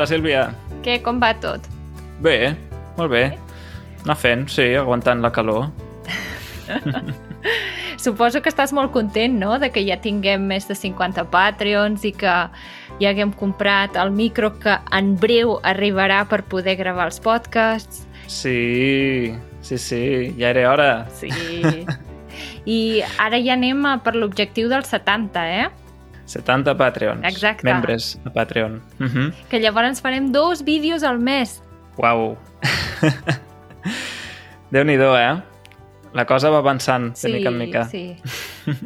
Hola, Sílvia. Què, com va tot? Bé, molt bé. Anar fent, sí, aguantant la calor. Suposo que estàs molt content, no?, de que ja tinguem més de 50 Patreons i que ja haguem comprat el micro que en breu arribarà per poder gravar els podcasts. Sí, sí, sí, ja era hora. Sí. I ara ja anem a per l'objectiu dels 70, eh? 70 Patreons. Exacte. Membres a Patreon. Uh -huh. Que llavors farem dos vídeos al mes. Uau. Déu-n'hi-do, eh? La cosa va avançant Sí, de mica en mica. sí.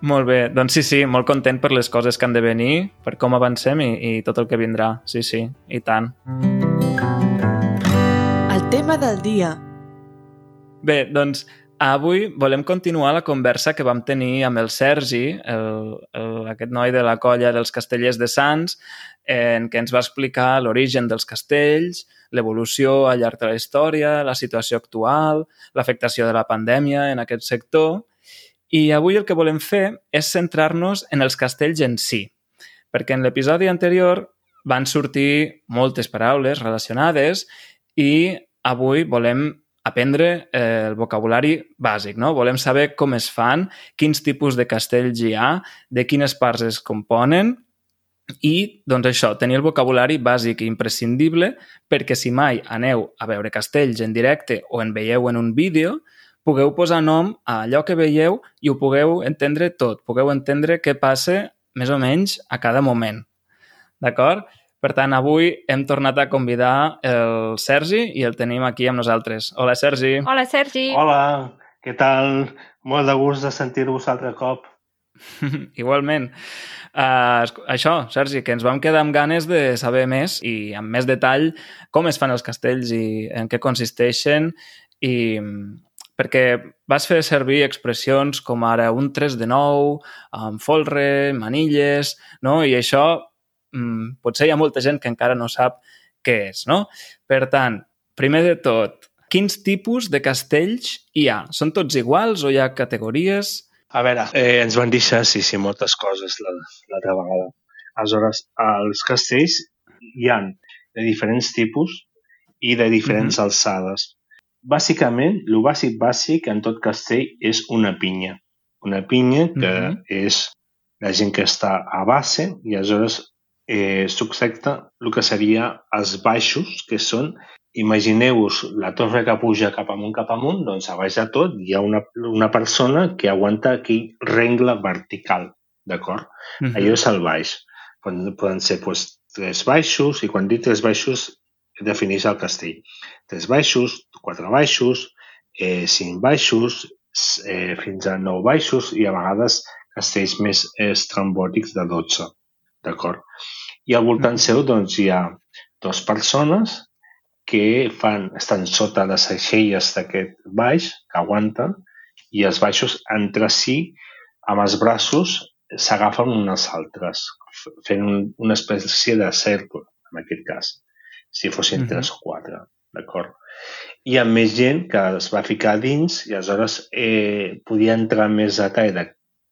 Molt bé, doncs sí, sí, molt content per les coses que han de venir, per com avancem i, i tot el que vindrà. Sí, sí, i tant. El tema del dia. Bé, doncs avui volem continuar la conversa que vam tenir amb el Sergi, el, el, aquest noi de la colla dels castellers de Sants, en què ens va explicar l'origen dels castells, l'evolució al llarg de la història, la situació actual, l'afectació de la pandèmia en aquest sector. I avui el que volem fer és centrar-nos en els castells en si, perquè en l'episodi anterior van sortir moltes paraules relacionades i avui volem aprendre eh, el vocabulari bàsic, no? Volem saber com es fan, quins tipus de castells hi ha, de quines parts es componen i, doncs això, tenir el vocabulari bàsic i imprescindible perquè si mai aneu a veure castells en directe o en veieu en un vídeo, pugueu posar nom a allò que veieu i ho pugueu entendre tot, pugueu entendre què passa més o menys a cada moment. D'acord? Per tant, avui hem tornat a convidar el Sergi i el tenim aquí amb nosaltres. Hola, Sergi. Hola, Sergi. Hola, què tal? Molt de gust de sentir-vos altre cop. Igualment. Uh, això, Sergi, que ens vam quedar amb ganes de saber més i amb més detall com es fan els castells i en què consisteixen i perquè vas fer servir expressions com ara un 3 de 9, amb folre, manilles, no? I això mm, potser hi ha molta gent que encara no sap què és, no? Per tant, primer de tot, quins tipus de castells hi ha? Són tots iguals o hi ha categories? A veure, eh, ens van deixar, sí, sí, moltes coses la- l'altra vegada. Aleshores, els castells hi han de diferents tipus i de diferents Mhm. alçades. Bàsicament, el bàsic bàsic en tot castell és una pinya. Una pinya que Mhm. és la gent que està a base i aleshores eh, subsecta el que seria els baixos, que són Imagineu-vos la torre que puja cap amunt, cap amunt, doncs a baix de tot hi ha una, una persona que aguanta aquell rengle vertical, d'acord? Mhm. Allò és el baix. Poden, poden ser doncs, tres baixos, i quan dic tres baixos defineix el castell. Tres baixos, quatre baixos, eh, cinc baixos, eh, fins a nou baixos i a vegades castells més estrambòtics de 12, d'acord? I al voltant Mhm. seu doncs, hi ha dues persones que fan, estan sota les aixelles d'aquest baix, que aguanten, i els baixos entre si, amb els braços, s'agafen uns als altres, fent un, una espècie de cercle, en aquest cas, si fossin Mhm. tres o quatre, d'acord? Hi ha més gent que es va ficar dins i aleshores eh, podia entrar en més detall de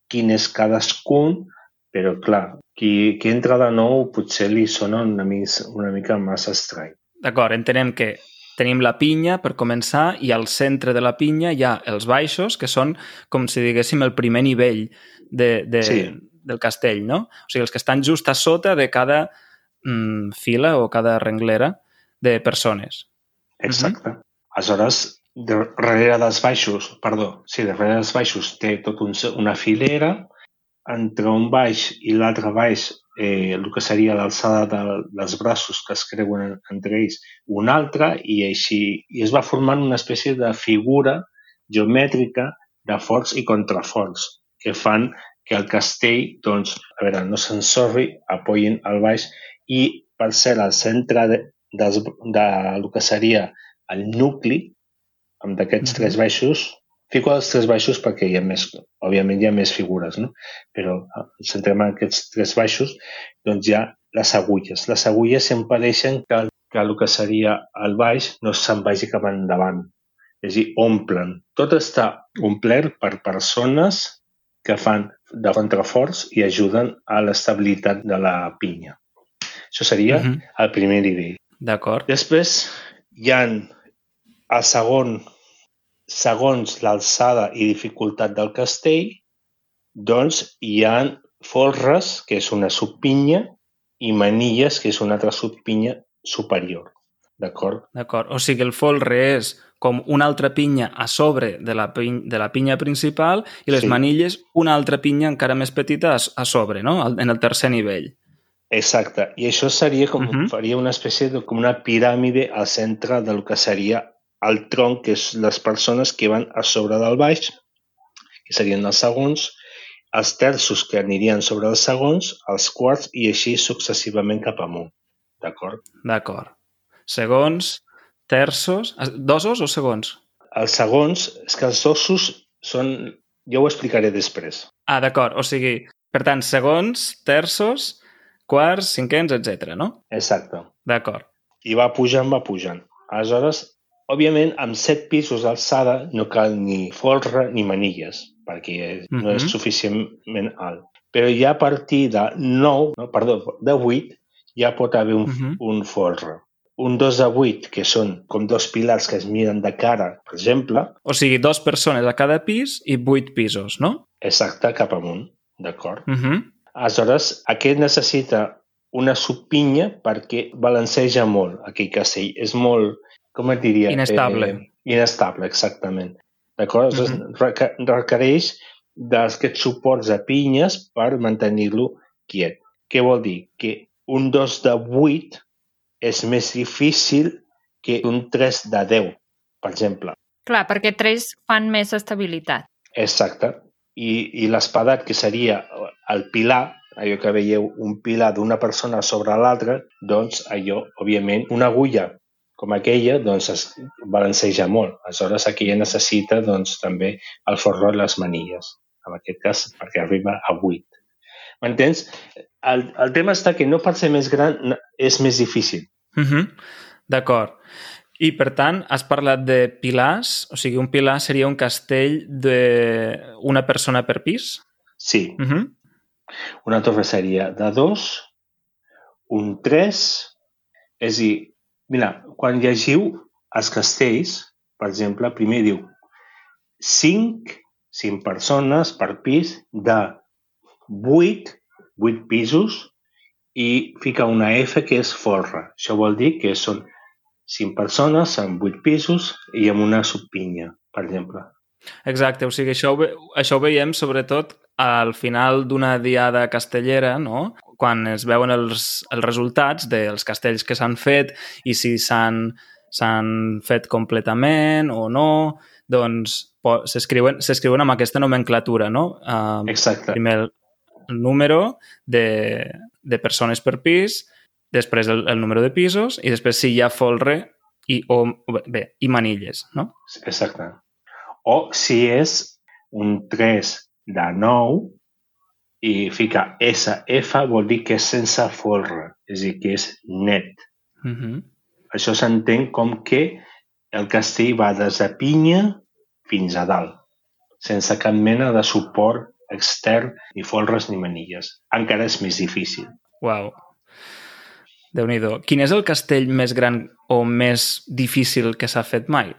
quin és cadascun, però clar, qui, qui entra de nou potser li sona una, mis, una mica massa estrany. D'acord, entenem que tenim la pinya per començar i al centre de la pinya hi ha els baixos, que són com si diguéssim el primer nivell de, de, Sí. del castell, no? O sigui, els que estan just a sota de cada mm, fila o cada renglera de persones. Exacte. Aleshores, de, darrere dels baixos, perdó, sí, darrere dels baixos té tot un, una filera, entre un baix i l'altre baix, eh, el que seria l'alçada de, dels braços que es creuen en- entre ells, un altre, i així i es va formant una espècie de figura geomètrica de forts i contraforts que fan que el castell, doncs, a veure, no s'ensorri, apoyin al baix i, per ser al centre de, dels, de, lo que seria el nucli, amb d'aquests Mhm. tres baixos, fico els tres baixos perquè hi ha més, òbviament hi ha més figures, no? Però ens centrem en aquests tres baixos, doncs hi ha les agulles. Les agulles impedeixen que, que el que seria el baix no se'n vagi cap endavant. És a dir, omplen. Tot està omplert per persones que fan de contraforts i ajuden a l'estabilitat de la pinya. Això seria uh Mhm. -huh. el primer nivell. D'acord. Després hi ha el segon, segons l'alçada i dificultat del castell, doncs hi ha folres, que és una subpinya, i manilles, que és una altra subpinya superior. D'acord? D'acord. O sigui, el folre és com una altra pinya a sobre de la, piny de la pinya principal i les Sí. manilles una altra pinya encara més petita a, sobre, no? En el tercer nivell. Exacte. I això seria com, uh Mhm. -huh. faria una espècie de com una piràmide al centre del que seria el tronc, que és les persones que van a sobre del baix, que serien els segons, els terços que anirien sobre els segons, els quarts i així successivament cap amunt. D'acord? D'acord. Segons, terços... Dosos o segons? Els segons, és que els ossos són... Jo ho explicaré després. Ah, d'acord. O sigui, per tant, segons, terços, quarts, cinquens, etc. no? Exacte. D'acord. I va pujant, va pujant. Aleshores, òbviament, amb set pisos d'alçada no cal ni folre ni manilles, perquè no és Mhm. suficientment alt. Però ja a partir de 9, no, perdó, de 8, ja pot haver un, Mhm. un folre. Un 2 de 8, que són com dos pilars que es miren de cara, per exemple, O sigui, dos persones a cada pis i vuit pisos, no? exacte, cap amunt, d'acord? Uh -huh. Aleshores, aquest necessita una subpinya perquè balanceja molt aquell castell. És molt, com et diria? Inestable. Eh, inestable, exactament. D'acord? Uh -huh. requereix d'aquests suports de pinyes per mantenir-lo quiet. Què vol dir? Que un 2 de 8 és més difícil que un 3 de 10, per exemple. Clar, perquè tres fan més estabilitat. Exacte. I, i l'espadat, que seria el pilar, allò que veieu, un pilar d'una persona sobre l'altra, doncs allò, òbviament, una agulla com aquella, doncs es balanceja molt. Aleshores, aquella necessita, doncs, també el forró i les manilles. En aquest cas, perquè arriba a 8. M'entens? El, el tema està que no per ser més gran és més difícil. Uh -huh. D'acord. I, per tant, has parlat de pilars, o sigui, un pilar seria un castell d'una persona per pis? Sí. Uh -huh. Una torre seria de 2, un 3, és a dir, mira, quan llegiu els castells, per exemple, primer diu 5, 5 persones per pis de 8, 8 pisos i fica una F que és folre. Això vol dir que són 5 persones amb 8 pisos i amb una subpinya, per exemple. Exacte, o sigui, això ho, ve, això ho veiem sobretot al final d'una diada castellera, no? Quan es veuen els, els resultats dels castells que s'han fet i si s'han s'han fet completament o no, doncs s'escriuen s'escriuen amb aquesta nomenclatura, no? Uh, Exacte. Primer el, el número de, de persones per pis, després el, el número de pisos i després si hi ha folre i, o, bé, i manilles, no? Exacte. O si és un 3 de 9 i fica SF vol dir que és sense folre, és a dir, que és net. Uh -huh. Això s'entén com que el castell va des de pinya fins a dalt, sense cap mena de suport extern, ni folres ni manilles. Encara és més difícil. Uau. déu nhi Quin és el castell més gran o més difícil que s'ha fet mai?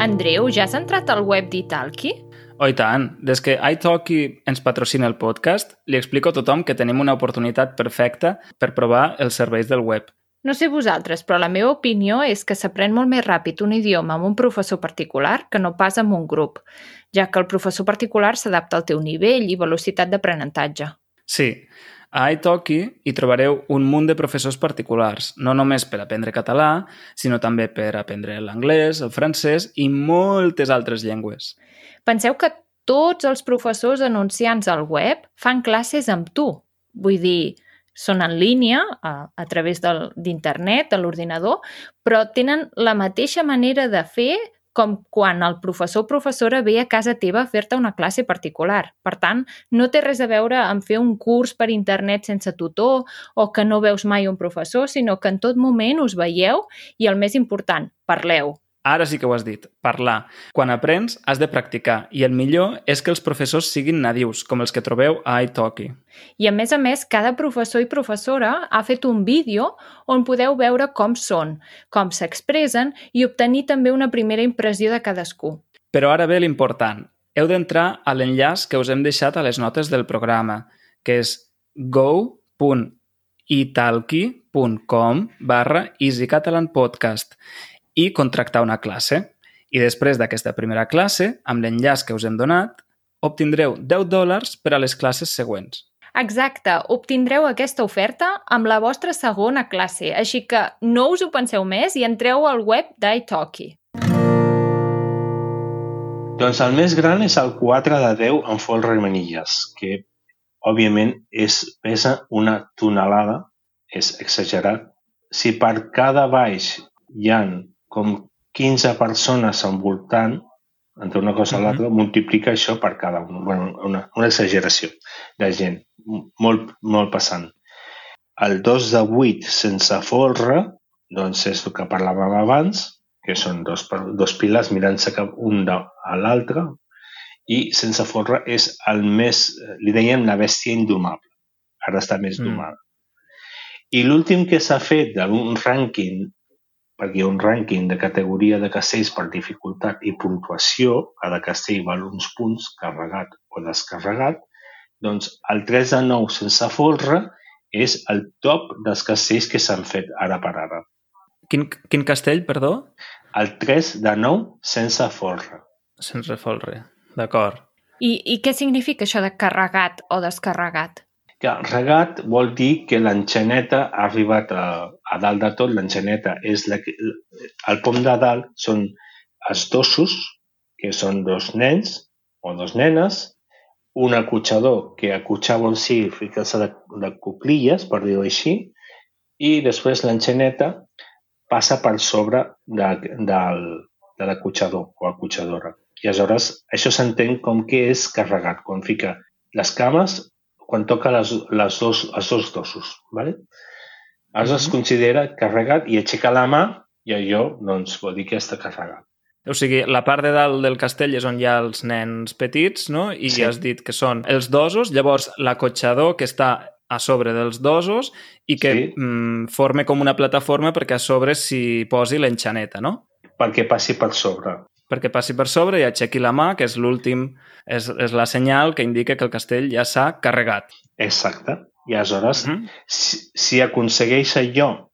Andreu, ja has entrat al web d'Italki? Oh, i tant. Des que iTalki ens patrocina el podcast, li explico a tothom que tenim una oportunitat perfecta per provar els serveis del web. No sé vosaltres, però la meva opinió és que s'aprèn molt més ràpid un idioma amb un professor particular que no pas amb un grup, ja que el professor particular s'adapta al teu nivell i velocitat d'aprenentatge. Sí, a iTalki hi trobareu un munt de professors particulars, no només per aprendre català, sinó també per aprendre l'anglès, el francès i moltes altres llengües. Penseu que tots els professors anunciants al web fan classes amb tu. Vull dir, són en línia, a, a través d'internet, de l'ordinador, però tenen la mateixa manera de fer com quan el professor o professora ve a casa teva a fer-te una classe particular. Per tant, no té res a veure amb fer un curs per internet sense tutor o que no veus mai un professor, sinó que en tot moment us veieu i, el més important, parleu. Ara sí que ho has dit, parlar. Quan aprens, has de practicar i el millor és que els professors siguin nadius, com els que trobeu a iTalki. I a més a més, cada professor i professora ha fet un vídeo on podeu veure com són, com s'expressen i obtenir també una primera impressió de cadascú. Però ara ve l'important. Heu d'entrar a l'enllaç que us hem deixat a les notes del programa, que és go.italki.com barra easycatalanpodcast i contractar una classe. I després d'aquesta primera classe, amb l'enllaç que us hem donat, obtindreu 10 dòlars per a les classes següents. Exacte, obtindreu aquesta oferta amb la vostra segona classe, així que no us ho penseu més i entreu al web d'italki. Doncs el més gran és el 4 de 10 en folre i manilles, que òbviament és, pesa una tonelada, és exagerat. Si per cada baix hi han com 15 persones envoltant, entre una cosa i l'altra, multiplica això per cada un. Bueno, una, una exageració de gent, molt, molt passant. El 2 de 8 sense folre, doncs és el que parlàvem abans, que són dos, dos piles mirant-se cap un a l'altre, i sense folre és el més, li dèiem la bèstia indomable. Ara està més domada. Mm. I l'últim que s'ha fet d'un rànquing perquè hi ha un rànquing de categoria de castells per dificultat i puntuació, cada castell val uns punts, carregat o descarregat, doncs el 3 de 9 sense folre és el top dels castells que s'han fet ara per ara. Quin, quin castell, perdó? El 3 de 9 sense folre. Sense folre, d'acord. I, I què significa això de carregat o descarregat? Que regat vol dir que l'enxaneta ha arribat a, a dalt de tot. L'enxaneta és la, el pom de dalt són els dosos, que són dos nens o dos nenes, un acotxador, que acotxar vol dir ficar-se de, de cuclilles, per dir-ho així, i després l'enxaneta passa per sobre de, de, de l'acotxador o acotxadora. I aleshores això s'entén com que és carregat, quan fica les cames quan toca les, les dos, els dos dosos. ¿vale? Aleshores es considera carregat i aixeca la mà i allò doncs, vol dir que està carregat. O sigui, la part de dalt del castell és on hi ha els nens petits, no? I sí. has dit que són els dosos, llavors l'acotxador que està a sobre dels dosos i que sí. mm, forme com una plataforma perquè a sobre s'hi posi l'enxaneta, no? Perquè passi per sobre perquè passi per sobre i aixequi la mà, que és l'últim, és, és la senyal que indica que el castell ja s'ha carregat. Exacte. I aleshores, mhm. -huh. si, si aconsegueix allò,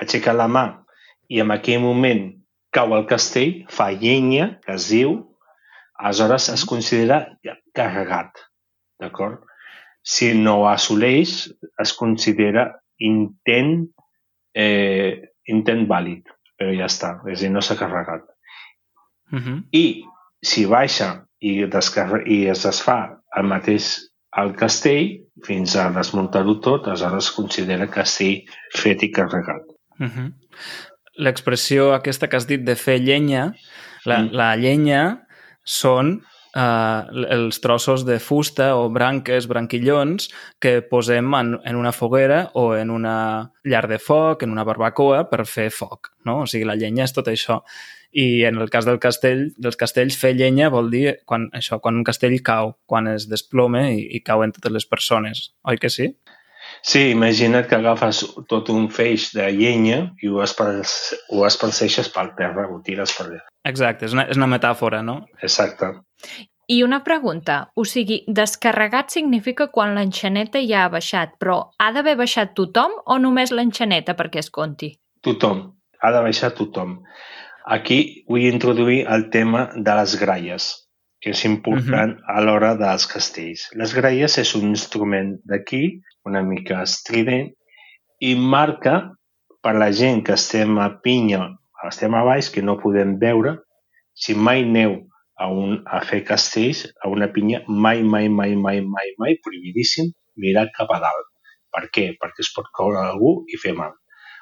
aixecar la mà i en aquell moment cau el castell, fa llenya, que es diu, aleshores es mhm. considera carregat. D'acord? Si no ho assoleix, es considera intent, eh, intent vàlid, però ja està, és a dir, no s'ha carregat. Uh -huh. I si baixa i, i es desfà el mateix al castell fins a desmuntar-ho tot, aleshores es considera castell fet i carregat. Uh -huh. L'expressió aquesta que has dit de fer llenya, la, mm. la llenya són uh, els trossos de fusta o branques, branquillons, que posem en, en una foguera o en una llar de foc, en una barbacoa, per fer foc. No? O sigui, la llenya és tot això i en el cas del castell, dels castells, fer llenya vol dir quan, això, quan un castell cau, quan es desplome i, i cauen totes les persones, oi que sí? Sí, imagina't que agafes tot un feix de llenya i ho, espars, ho esparceixes pel terra, ho tires per allà. Exacte, és una, és una metàfora, no? Exacte. I una pregunta, o sigui, descarregat significa quan l'enxaneta ja ha baixat, però ha d'haver baixat tothom o només l'enxaneta perquè es conti? Tothom, ha de baixar tothom. Aquí vull introduir el tema de les gralles, que és important uh -huh. a l'hora dels castells. Les gralles és un instrument d'aquí, una mica estrident, i marca per la gent que estem a pinya, estem a baix, que no podem veure, si mai neu a, un, a fer castells, a una pinya, mai, mai, mai, mai, mai, mai, prohibidíssim, mirar cap a dalt. Per què? Perquè es pot caure algú i fer mal.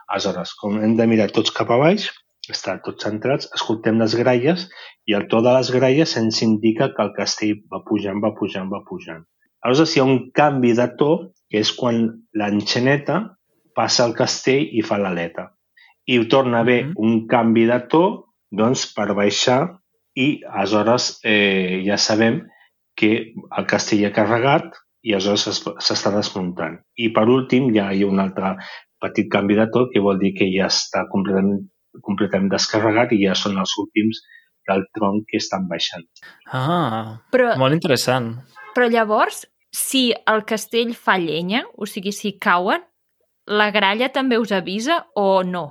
Aleshores, com hem de mirar tots cap a baix, estar tots centrats, escoltem les gralles i el to de les gralles ens indica que el castell va pujant, va pujant, va pujant. Aleshores hi ha un canvi de to, que és quan l'enxaneta passa al castell i fa l'aleta. I torna a haver mm -hmm. un canvi de to doncs, per baixar i aleshores eh, ja sabem que el castell ha carregat i aleshores s'està desmuntant. I per últim ja hi ha un altre petit canvi de tot que vol dir que ja està completament, completament descarregat i ja són els últims del tronc que estan baixant. Ah, però, molt interessant. Però llavors, si el castell fa llenya, o sigui, si cauen, la gralla també us avisa o no?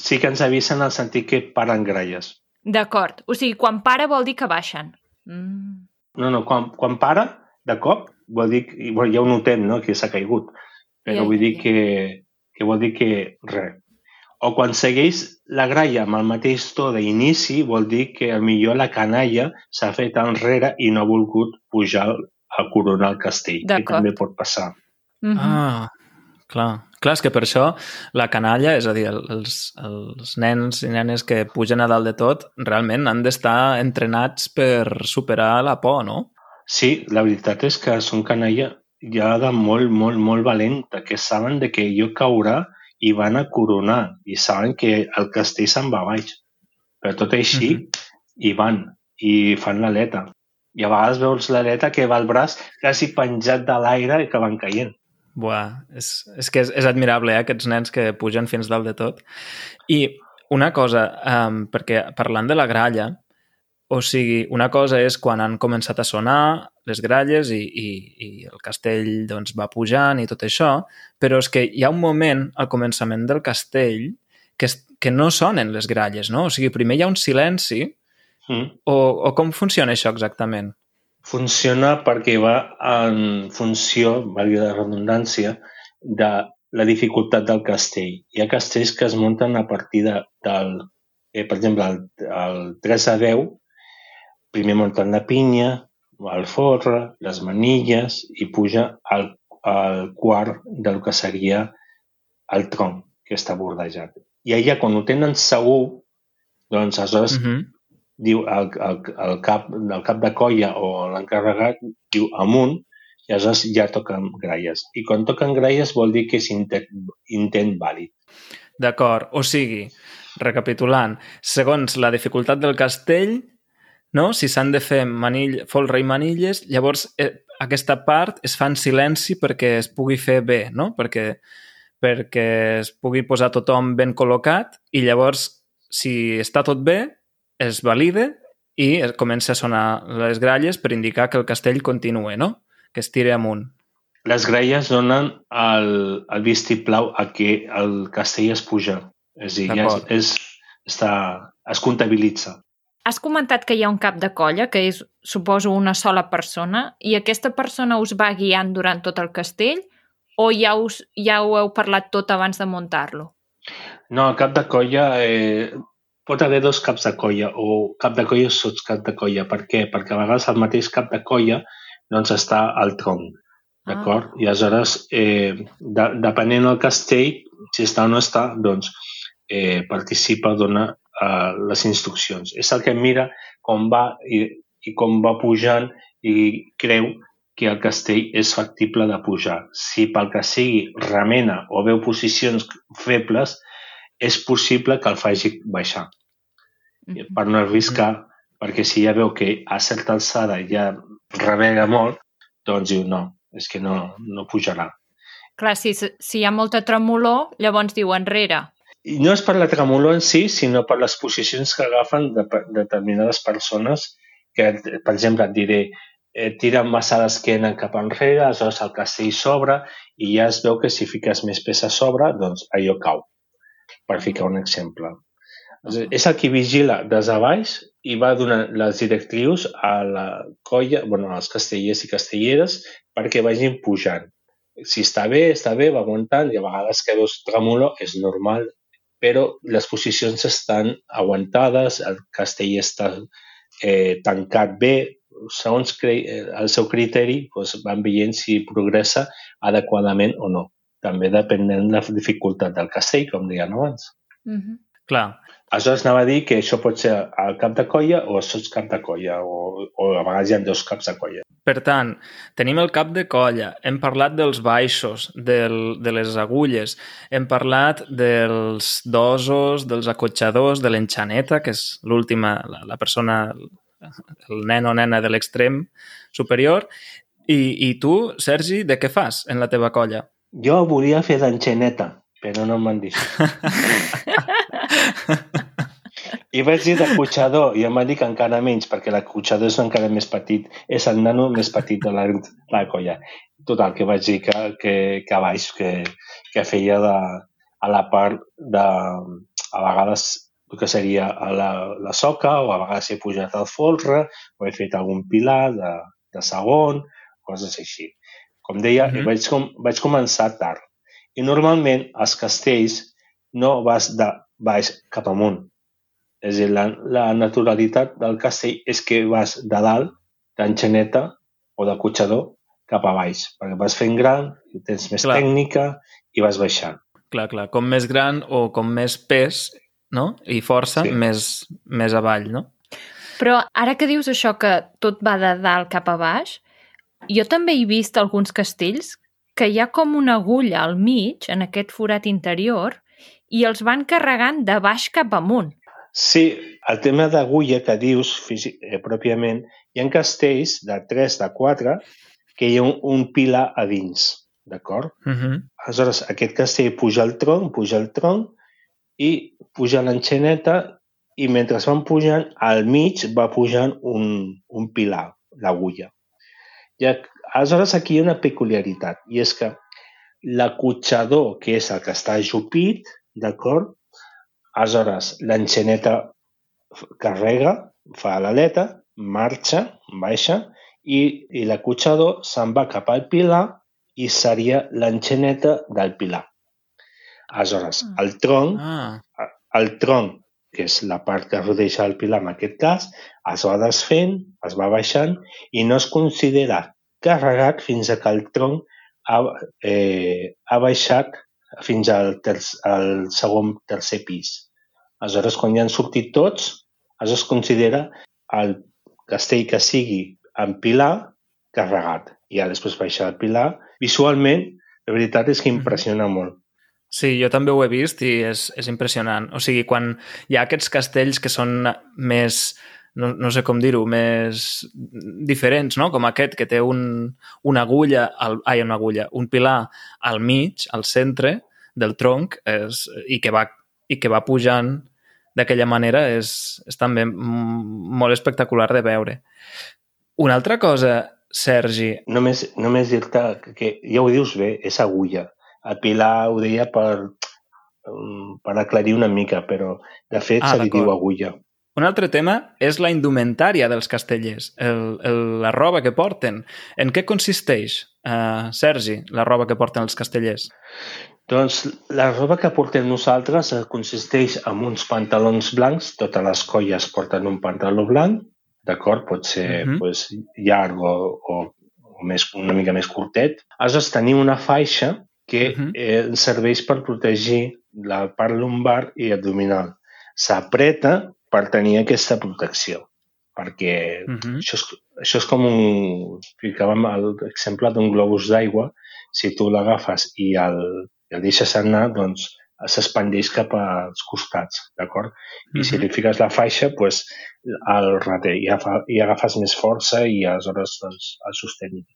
Sí que ens avisen en el sentit que paren gralles. D'acord. O sigui, quan para vol dir que baixen. Mm. No, no, quan, quan para, de cop, vol dir que bueno, ja ho notem, no?, que s'ha caigut. Però ja, vull dir que, que vol dir que res. O quan segueix la gralla amb el mateix to d'inici, vol dir que a millor la canalla s'ha fet enrere i no ha volgut pujar a coronar el castell, que també pot passar. Mm -hmm. Ah, clar. Clar, és que per això la canalla, és a dir, els, els nens i nenes que pugen a dalt de tot, realment han d'estar entrenats per superar la por, no? Sí, la veritat és que són canalla ja de molt, molt, molt valenta, que saben de que jo caurà i van a coronar i saben que el castell se'n va baix. Però tot així, mm -hmm. hi van i fan l'aleta. I a vegades veus l'aleta que va al braç quasi penjat de l'aire i que van caient. Buah, és, és que és, és admirable, eh, aquests nens que pugen fins dalt de tot. I una cosa, um, perquè parlant de la gralla, o sigui, una cosa és quan han començat a sonar les gralles i, i, i el castell doncs, va pujant i tot això, però és que hi ha un moment al començament del castell que, que no sonen les gralles, no? O sigui, primer hi ha un silenci Mm. O, o com funciona això exactament? Funciona perquè va en funció, valgui la redundància, de la dificultat del castell. Hi ha castells que es munten a partir de, del, eh, per exemple, el, el 3 a 10, primer munten la pinya, el forre, les manilles i puja al, al quart del que seria el tronc que està bordejat. I allà, quan ho tenen segur, doncs aleshores uh -huh diu el, el, el, cap, el cap de colla o l'encarregat diu amunt i aleshores ja toquen gralles. I quan toquen gralles vol dir que és intent, intent vàlid. D'acord. O sigui, recapitulant, segons la dificultat del castell, no? si s'han de fer manill, folre i manilles, llavors eh, aquesta part es fa en silenci perquè es pugui fer bé, no? perquè, perquè es pugui posar tothom ben col·locat i llavors, si està tot bé, es valida i comença a sonar les gralles per indicar que el castell continua, no? que es tira amunt. Les gralles donen el, el vistiplau a que el castell es puja. És a dir, ja és, és, està, es comptabilitza. Has comentat que hi ha un cap de colla, que és, suposo, una sola persona, i aquesta persona us va guiant durant tot el castell o ja, us, ja ho heu parlat tot abans de muntar-lo? No, el cap de colla eh, pot haver dos caps de colla o cap de colla sots cap de colla. Per què? Perquè a vegades el mateix cap de colla doncs, està al tronc. D'acord? Ah. I aleshores, eh, de, depenent del castell, si està o no està, doncs eh, participa, dona eh, les instruccions. És el que mira com va i, i com va pujant i creu que el castell és factible de pujar. Si pel que sigui remena o veu posicions febles, és possible que el faci baixar per no arriscar, perquè si ja veu que a certa alçada ja rebega molt, doncs diu no, és que no, no pujarà. Clar, si, si hi ha molta tremolor, llavors diu enrere. I no és per la tremolor en si, sinó per les posicions que agafen de, de determinades persones que, per exemple, et diré, eh, tiren massa l'esquena cap enrere, aleshores el castell s'obre i ja es veu que si fiques més peça a sobre, doncs allò cau, per ficar un exemple. És el que vigila des de baix i va donar les directrius a la colla, bueno, als castellers i castelleres perquè vagin pujant. Si està bé, està bé, va aguantant, i a vegades que veus tremolo és normal, però les posicions estan aguantades, el castell està eh, tancat bé, segons el seu criteri doncs van veient si progressa adequadament o no. També depenent de la dificultat del castell, com deien abans. Mm -hmm. Clar. Aleshores anava a dir que això pot ser el cap de colla o sots cap de colla, o, o a vegades hi ha dos caps de colla. Per tant, tenim el cap de colla, hem parlat dels baixos, del, de les agulles, hem parlat dels dosos, dels acotxadors, de l'enxaneta, que és l'última, la, la persona, el nen o nena de l'extrem superior. I, I tu, Sergi, de què fas en la teva colla? Jo volia fer d'enxaneta, però no m'han dit. I vaig dir d'acotxador i em va dir que encara menys, perquè l'acotxador és encara més petit, és el nano més petit de la, la colla. Total, que vaig dir que, que, que a baix, que, que feia de, a la part de, a vegades que seria a la, la soca o a vegades he pujat al folre o he fet algun pilar de, de segon, coses així. Com deia, mm -hmm. vaig, com, vaig començar tard. I normalment als castells no vas de baix cap amunt. És a dir, la, la naturalitat del castell és que vas de dalt, d'enxaneta o de cotxador, cap a baix, perquè vas fent gran, tens més clar. tècnica i vas baixant. Clar, clar. Com més gran o com més pes no? i força, sí. més, més avall, no? Però ara que dius això que tot va de dalt cap a baix, jo també he vist alguns castells que hi ha com una agulla al mig, en aquest forat interior, i els van carregant de baix cap amunt. Sí, el tema d'agulla que dius físic, eh, pròpiament, hi ha castells de 3, de 4, que hi ha un, un pilar a dins, d'acord? Uh -huh. Aleshores, aquest castell puja el tronc, puja el tronc, i puja l'enxaneta, i mentre van pujant, al mig va pujant un, un pilar, l'agulla. I aleshores aquí hi ha una peculiaritat, i és que l'acotxador, que és el que està ajupit, d'acord? Aleshores, l'enxaneta carrega, fa l'aleta, marxa, baixa, i, i l'acotxador se'n va cap al pilar i seria l'enxaneta del pilar. Aleshores, ah. el tronc, ah. el tronc, que és la part que rodeja el pilar en aquest cas, es va desfent, es va baixant i no es considera carregat fins a que el tronc ha, eh, ha baixat fins al, ter al segon, tercer pis. Aleshores, quan ja han sortit tots, es considera el castell que sigui en pilar carregat. I ja després baixar el pilar. Visualment, la veritat és que impressiona molt. Sí, jo també ho he vist i és, és impressionant. O sigui, quan hi ha aquests castells que són més, no, no sé com dir-ho, més diferents, no? Com aquest, que té un, una agulla, al, ai, una agulla, un pilar al mig, al centre del tronc, és, i, que va, i que va pujant d'aquella manera és, és també molt espectacular de veure. Una altra cosa, Sergi... Només, només dir-te que, ja ho dius bé, és agulla. El Pilar ho deia per, per aclarir una mica, però de fet ah, se li diu agulla. Un altre tema és la indumentària dels castellers, el, el, la roba que porten. En què consisteix, uh, Sergi, la roba que porten els castellers? Doncs la roba que portem nosaltres eh, consisteix en uns pantalons blancs, totes les colles porten un pantaló blanc, d'acord? Pot ser uh -huh. pues, llarg o, o, o més, una mica més curtet. Aleshores tenim una faixa que uh -huh. eh, serveix per protegir la part lumbar i abdominal. S'apreta per tenir aquesta protecció perquè uh -huh. això, és, això és com un... Ficàvem l'exemple d'un globus d'aigua. Si tu l'agafes i el, i el deixes anar, doncs s'expandeix cap als costats, d'acord? I uh -huh. si li fiques la faixa, doncs el rate i, agafa, i agafes més força i aleshores doncs, el sostens.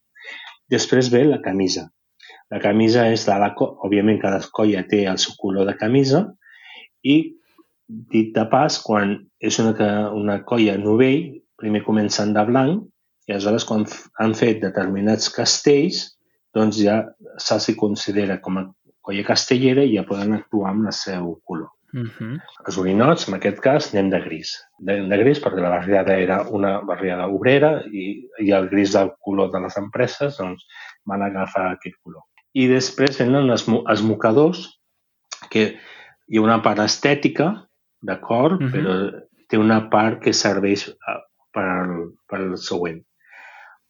Després ve la camisa. La camisa és de la... Òbviament, cada colla té el seu color de camisa i, dit de pas, quan és una, una colla novell, primer comencen de blanc i aleshores quan han fet determinats castells, doncs ja se'ls considera com a colla castellera i ja poden actuar amb el seu color. Uh -huh. Els orinots, en aquest cas, anem de gris. De, de gris perquè la barriada era una barriada obrera i, i el gris del color de les empreses doncs, van agafar aquest color. I després venen els, els mocadors, que hi ha una part estètica, d'acord, uh -huh. però té una part que serveix per al, per al següent.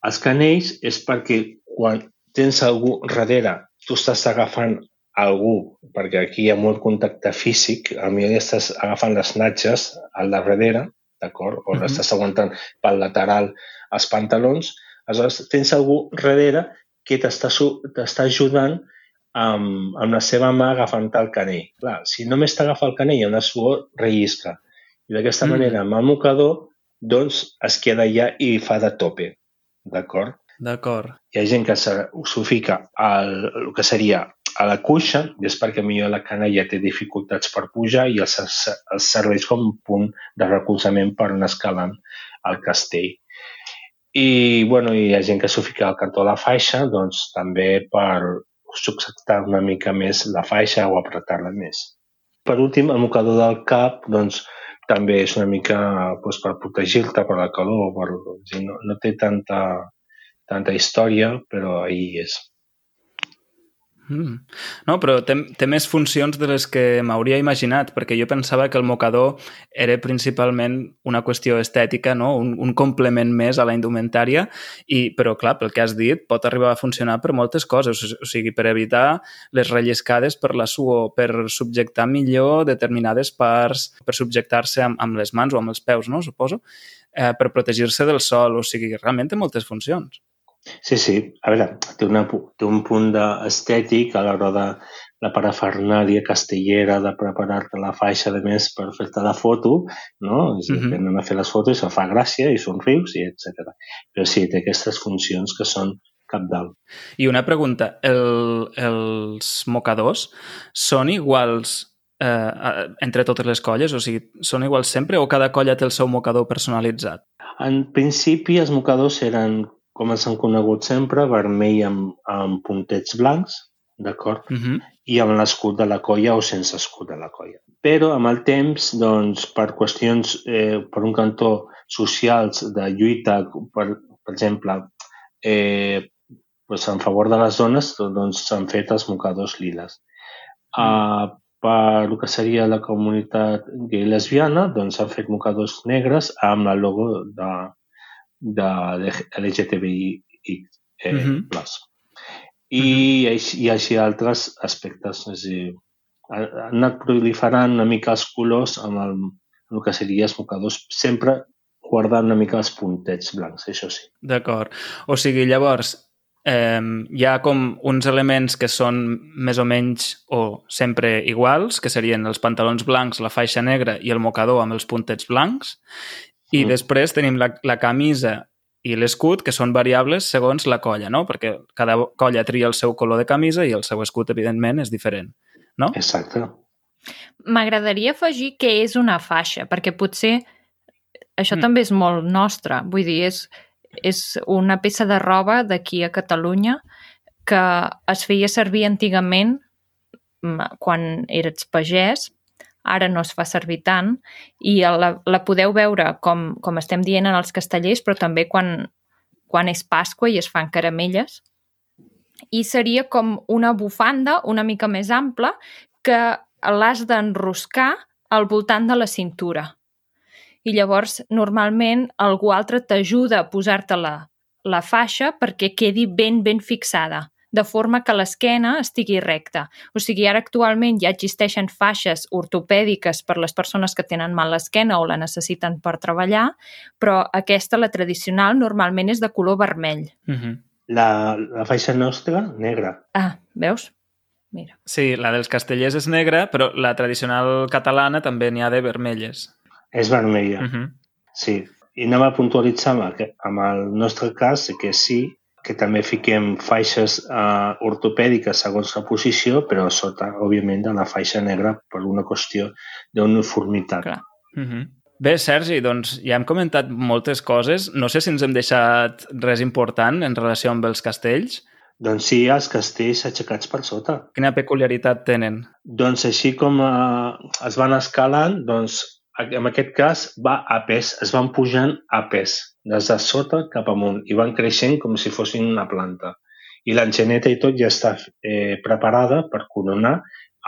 Els canells és perquè quan tens algú darrere, tu estàs agafant algú, perquè aquí hi ha molt contacte físic, a mi estàs agafant les natges al darrere, d'acord? O -hmm. estàs aguantant pel lateral els pantalons, aleshores tens algú darrere que t'està ajudant amb, amb la seva mà agafant el canell. Clar, si només t'agafa el canell i una suor, rellisca. I d'aquesta mm. manera, amb el mocador, doncs es queda allà i fa de tope. D'acord? D'acord. Hi ha gent que s'ho fica al, el que seria a la cuixa i és perquè millor la cana ja té dificultats per pujar i els, els serveix com un punt de recolzament per anar escalant al castell. I, bueno, hi ha gent que s'ho fica al cantó de la faixa, doncs també per subsectar una mica més la faixa o apretar-la més. Per últim, el mocador del cap, doncs, també és una mica doncs, per protegir-te per la calor, per, no, no té tanta, tanta història, però ahí és. Mm. No, però té, té més funcions de les que m'hauria imaginat, perquè jo pensava que el mocador era principalment una qüestió estètica, no? un, un complement més a la indumentària, i, però clar, pel que has dit, pot arribar a funcionar per moltes coses, o sigui, per evitar les relliscades per la suor, per subjectar millor determinades parts, per subjectar-se amb, amb les mans o amb els peus, no? suposo, eh, per protegir-se del sol, o sigui, realment té moltes funcions. Sí, sí. A veure, té, una, té un punt estètic a l'hora de la parafernàlia castellera de preparar-te la faixa, de més, per fer-te la foto, no? És uh -huh. que anem a fer les fotos, se fa gràcia i somrius, i etc. Però sí, té aquestes funcions que són capdalt. I una pregunta, el, els mocadors són iguals eh, entre totes les colles? O sigui, són iguals sempre o cada colla té el seu mocador personalitzat? En principi, els mocadors eren com s'han conegut sempre, vermell amb, amb puntets blancs, d'acord? Uh -huh. I amb l'escut de la colla o sense escut de la colla. Però amb el temps, doncs, per qüestions, eh, per un cantó, socials de lluita, per, per exemple, eh, pues en favor de les dones, doncs s'han fet els mocadors liles. Uh, per el que seria la comunitat gay lesbiana, doncs s'han fet mocadors negres amb el logo de, de LGTBI eh, uh -huh. plus. I, -huh. així, i així altres aspectes. És a dir, han anat proliferant una mica els colors amb el, el que seria els mocadors, sempre guardant una mica els puntets blancs, això sí. D'acord. O sigui, llavors, eh, hi ha com uns elements que són més o menys o sempre iguals, que serien els pantalons blancs, la faixa negra i el mocador amb els puntets blancs, i mm. després tenim la, la camisa i l'escut, que són variables segons la colla, no? Perquè cada colla tria el seu color de camisa i el seu escut, evidentment, és diferent, no? Exacte. M'agradaria afegir que és una faixa, perquè potser això mm. també és molt nostre. Vull dir, és, és una peça de roba d'aquí a Catalunya que es feia servir antigament quan eres pagès ara no es fa servir tant i la, la podeu veure com, com estem dient en els castellers, però també quan, quan és Pasqua i es fan caramelles. I seria com una bufanda una mica més ampla que l'has d'enroscar al voltant de la cintura. I llavors, normalment, algú altre t'ajuda a posar-te la, la faixa perquè quedi ben, ben fixada de forma que l'esquena estigui recta. O sigui, ara actualment ja existeixen faixes ortopèdiques per les persones que tenen mal l'esquena o la necessiten per treballar, però aquesta, la tradicional, normalment és de color vermell. Uh mhm. -huh. la, la faixa nostra, negra. Ah, veus? Mira. Sí, la dels castellers és negra, però la tradicional catalana també n'hi ha de vermelles. És vermella, uh mhm. -huh. sí. I anem a puntualitzar amb el, amb el nostre cas que sí, que també fiquem faixes eh, ortopèdiques segons la posició, però sota, òbviament, de la faixa negra per una qüestió d'uniformitat. Clar. Mm -hmm. Bé, Sergi, doncs ja hem comentat moltes coses. No sé si ens hem deixat res important en relació amb els castells. Doncs sí, els castells aixecats per sota. Quina peculiaritat tenen? Doncs així com eh, es van escalant, doncs en aquest cas va a pes, es van pujant a pes, des de sota cap amunt, i van creixent com si fossin una planta. I l'enxaneta i tot ja està eh, preparada per coronar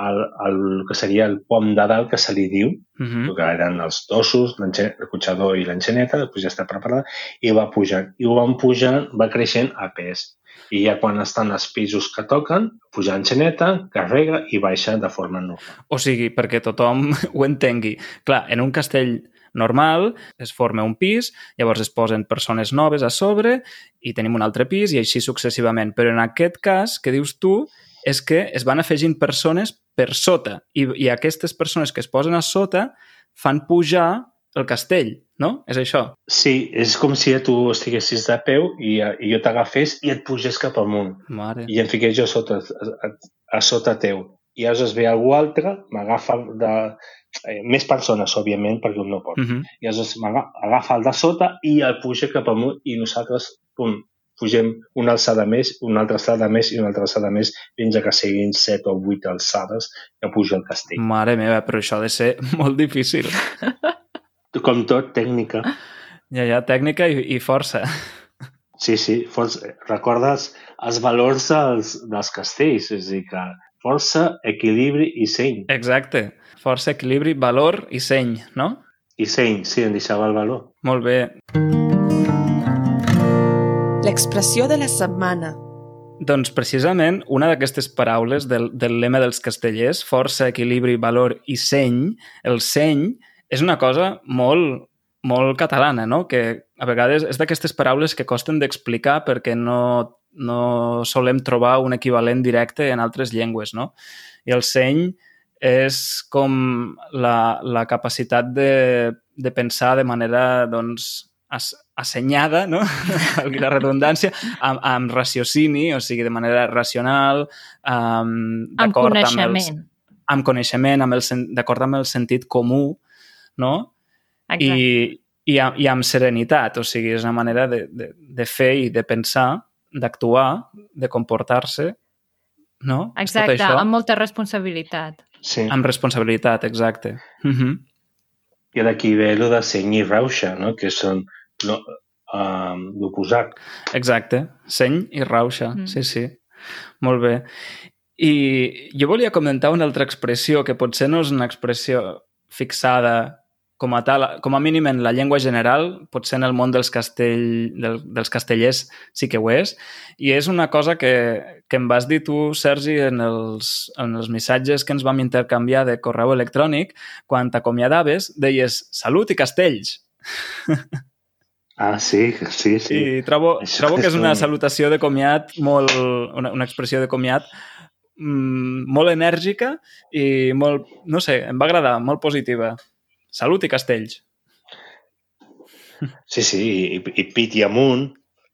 el, el, el que seria el pom de dalt que se li diu, Uh -huh. que eren els dosos, el cotxador i l'enxaneta, després ja està preparada, i va pujant. I ho van pujant, va creixent a pes. I ja quan estan els pisos que toquen, puja l'enxaneta, carrega i baixa de forma normal. O sigui, perquè tothom ho entengui. Clar, en un castell normal es forma un pis, llavors es posen persones noves a sobre i tenim un altre pis i així successivament. Però en aquest cas que dius tu és que es van afegint persones per sota i, i aquestes persones que es posen a sota fan pujar el castell, no? És això? Sí, és com si tu estiguessis de peu i, i jo t'agafés i et pugés cap amunt. Mare. i em fiqué jo a sota, a, a, a sota teu. I aleshores ve algú altre, m'agafa de... Eh, més persones, òbviament, perquè un no pot. Uh -huh. I aleshores m'aga- agafa el de sota i el puja cap amunt i nosaltres, pum, pugem una alçada més, una altra alçada més i una altra alçada més, fins a que siguin set o vuit alçades que puja el castell. Mare meva, però això ha de ser molt difícil. Com tot, tècnica. Ja, ja, tècnica i, i força. Sí, sí, força, recordes els valors dels, dels castells, és a dir, que força, equilibri i seny. Exacte. Força, equilibri, valor i seny, no? I seny, sí, em deixava el valor. Molt bé. L'expressió de la setmana. Doncs precisament una d'aquestes paraules del, del lema dels castellers, força, equilibri, valor i seny, el seny és una cosa molt, molt catalana, no? que a vegades és d'aquestes paraules que costen d'explicar perquè no, no solem trobar un equivalent directe en altres llengües. No? I el seny és com la, la capacitat de, de pensar de manera doncs, as, assenyada, no? La redundància, amb, amb raciocini, o sigui, de manera racional, um, Amb d'acord amb, coneixement. els, amb coneixement, amb el, sen- d'acord amb el sentit comú, no? Exacte. I, i, amb, i amb serenitat, o sigui, és una manera de, de, de fer i de pensar, d'actuar, de comportar-se, no? Exacte, amb molta responsabilitat. Sí. amb responsabilitat, exacte. Uh -huh. I d'aquí ve el de seny i rauxa, no? que són no, um, l'oposat. Exacte, seny i rauxa, Mm. mm. sí, sí. Molt bé. I jo volia comentar una altra expressió que potser no és una expressió fixada com a tal, com a mínim en la llengua general, potser en el món dels, castell, del, dels castellers sí que ho és, i és una cosa que, que em vas dir tu, Sergi, en els, en els missatges que ens vam intercanviar de correu electrònic, quan t'acomiadaves, deies salut i castells. Ah, sí, sí, sí. I trobo, Això trobo que és una un- salutació de comiat molt... Una, una expressió de comiat mm, molt enèrgica i molt, no sé, em va agradar, molt positiva. Salut i castells. Sí, sí, i, i pit i amunt,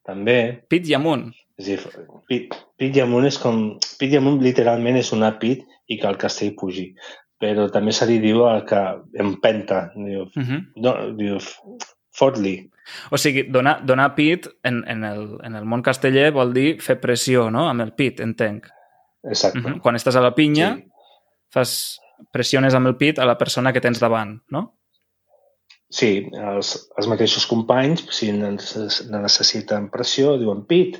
també. Pit i amunt. És dir, pit, pit i amunt és com... Pit i amunt literalment és una pit i que el castell pugi. Però també se li diu el que empenta. Diu, Uh -huh. no, diu fot-li. O sigui, donar, donar pit en, en, el, en el món casteller vol dir fer pressió, no?, amb el pit, entenc. Exacte. Uh -huh. Quan estàs a la pinya, Sí. fas pressiones amb el pit a la persona que tens davant, no? Sí, els, els mateixos companys, si neces- necessiten pressió, diuen pit,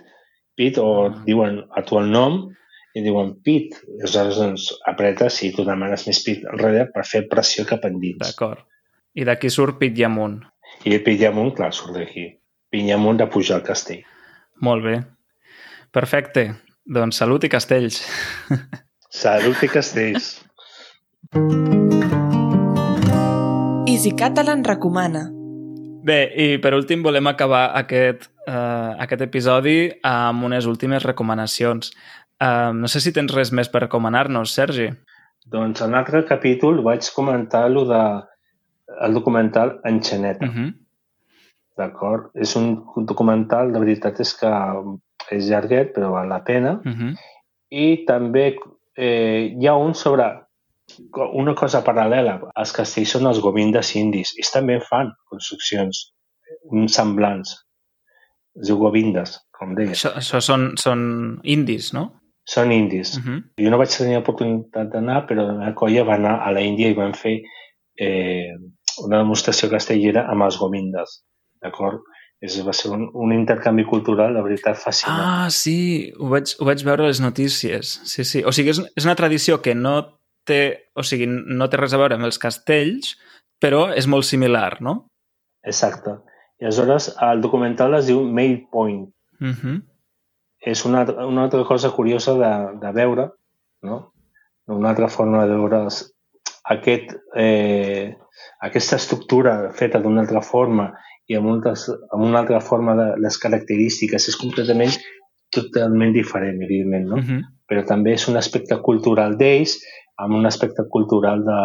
pit, o Ah. diuen a tu el nom i diuen pit. I aleshores doncs, apretes si tu demanes més pit enrere per fer pressió cap endins. D'acord. I d'aquí surt pit i amunt. I el pit i amunt, clar, surt d'aquí. Pit i amunt de pujar al castell. Molt bé. Perfecte. Doncs salut i castells. Salut i castells. Easy Catalan recomana. Bé, i per últim volem acabar aquest, uh, aquest episodi amb unes últimes recomanacions. Uh, no sé si tens res més per recomanar-nos, Sergi. Doncs en l'altre capítol vaig comentar lo de el documental Enxaneta. Uh -huh. D'acord? És un documental, la veritat és que és llarguet, però val la pena. Uh -huh. I també eh, hi ha un sobre una cosa paral·lela. Els castells són els govindes indis. Ells també fan construccions uns semblants. Es diu govindes, com deia. Això, això són, són indis, no? Són indis. Uh -huh. Jo no vaig tenir oportunitat d'anar, però la meva colla va anar a la Índia i van fer eh, una demostració castellera amb els govindes. D'acord? És, va ser un, un intercanvi cultural, la veritat, fascinant. Ah, sí, ho vaig, ho vaig veure a les notícies. Sí, sí. O sigui, és, és una tradició que no té, o sigui, no té res a veure amb els castells, però és molt similar, no? Exacte. I aleshores el documental es diu Mail Point. Uh -huh. És una, una altra cosa curiosa de, de veure, no? Una altra forma de veure aquest, eh, aquesta estructura feta d'una altra forma i amb, moltes, amb una altra forma de les característiques és completament totalment diferent, evidentment, no? Uh -huh. Però també és un aspecte cultural d'ells amb un aspecte cultural de,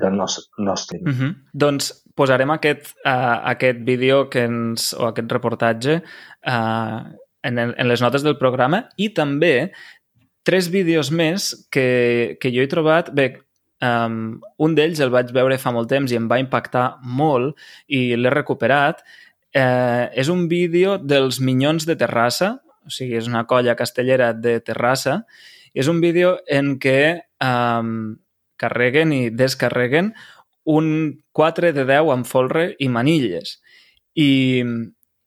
de nos, nostre. Uh -huh. Doncs posarem aquest, uh, aquest vídeo que ens, o aquest reportatge uh, en, el, en les notes del programa i també tres vídeos més que, que jo he trobat. Bé, um, un d'ells el vaig veure fa molt temps i em va impactar molt i l'he recuperat. Uh, és un vídeo dels Minyons de Terrassa, o sigui, és una colla castellera de Terrassa, i és un vídeo en què um, carreguen i descarreguen un 4 de 10 amb folre i manilles. I,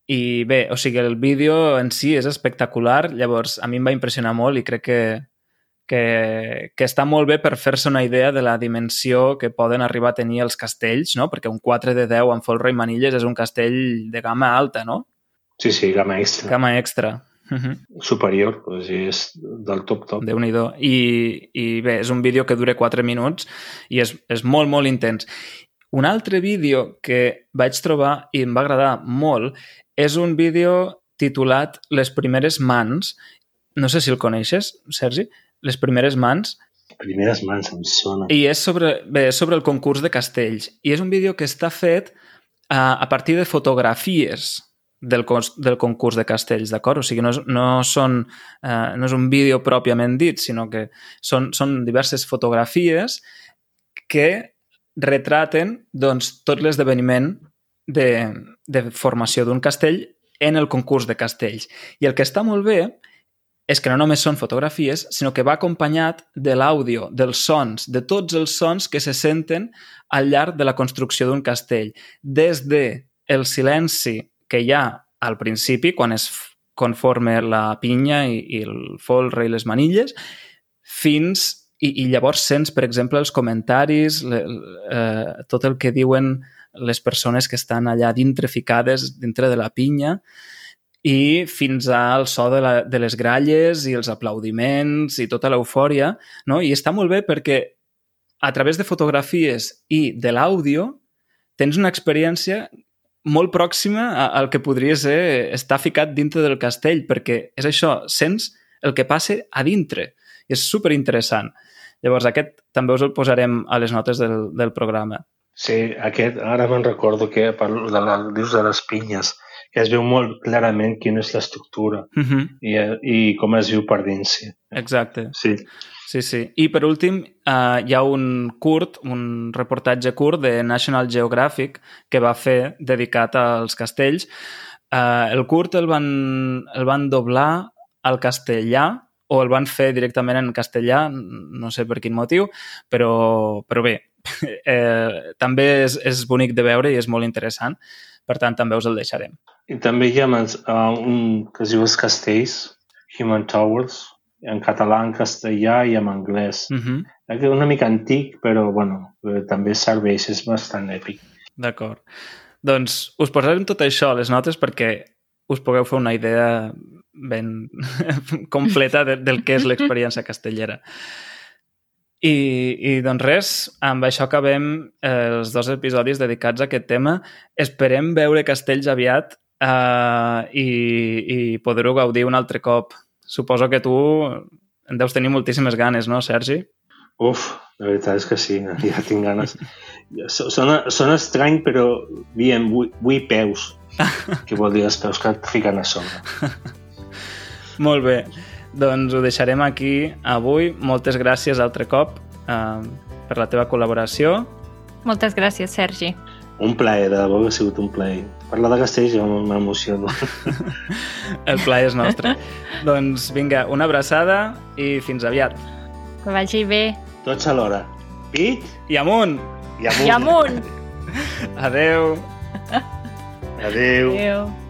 i bé, o sigui, el vídeo en si és espectacular, llavors a mi em va impressionar molt i crec que, que, que està molt bé per fer-se una idea de la dimensió que poden arribar a tenir els castells, no? perquè un 4 de 10 amb folre i manilles és un castell de gamma alta, no? Sí, sí, gamma extra. Gamma extra. Uh -huh. Superior, doncs és del top top. déu nhi I, I bé, és un vídeo que dura 4 minuts i és, és molt, molt intens. Un altre vídeo que vaig trobar i em va agradar molt és un vídeo titulat Les primeres mans. No sé si el coneixes, Sergi. Les primeres mans. Primeres mans em sona. I és sobre, bé, és sobre el concurs de castells. I és un vídeo que està fet a, a partir de fotografies del, del concurs de castells, d'acord? O sigui, no és, no, són, eh, no és un vídeo pròpiament dit, sinó que són, són diverses fotografies que retraten doncs, tot l'esdeveniment de, de formació d'un castell en el concurs de castells. I el que està molt bé és que no només són fotografies, sinó que va acompanyat de l'àudio, dels sons, de tots els sons que se senten al llarg de la construcció d'un castell. Des de el silenci que hi ha al principi, quan es conforma la pinya i, i el folre i les manilles, fins... I, I llavors sents, per exemple, els comentaris, le, eh, tot el que diuen les persones que estan allà dintre ficades dintre de la pinya i fins al so de, la, de les gralles i els aplaudiments i tota l'eufòria, no? I està molt bé perquè a través de fotografies i de l'àudio tens una experiència molt pròxima al que podria ser estar ficat dintre del castell, perquè és això, sents el que passa a dintre. I és superinteressant. Llavors, aquest també us el posarem a les notes del, del programa. Sí, aquest, ara me'n recordo que parlo de la, dius de les pinyes, que es veu molt clarament quina és l'estructura Uh -huh. i, i com es viu per dins. Sí. Exacte. sí. Sí, sí. I per últim, uh, hi ha un curt, un reportatge curt de National Geographic que va fer dedicat als castells. Uh, el curt el van, el van doblar al castellà o el van fer directament en castellà, no sé per quin motiu, però, però bé, eh, també és, és bonic de veure i és molt interessant. Per tant, també us el deixarem. I també hi ha uh, un que es diu Els castells, Human Towers, en català, en castellà i en anglès. Uh -huh. És una mica antic, però bueno, eh, també serveix, és bastant èpic. D'acord. Doncs us posarem tot això a les notes perquè us pugueu fer una idea ben completa de, del que és l'experiència castellera. I, I doncs res, amb això acabem eh, els dos episodis dedicats a aquest tema. Esperem veure castells aviat eh, i, i poder-ho gaudir un altre cop. Suposo que tu en deus tenir moltíssimes ganes, no, Sergi? Uf, la veritat és que sí, ja tinc ganes. Sona, sona estrany, però bien, vull, vull peus, que vol dir els peus que et fiquen a sobre. Molt bé. Doncs ho deixarem aquí avui. Moltes gràcies altre cop eh, per la teva col·laboració. Moltes gràcies, Sergi. Un plaer, de debò que ha sigut un plaer. Parlar de castell jo m'emociono. El plaer és nostre. doncs vinga, una abraçada i fins aviat. Que vagi bé. Tots alhora. Pit I amunt! i amunt. I amunt! Adeu! Adéu. Adéu.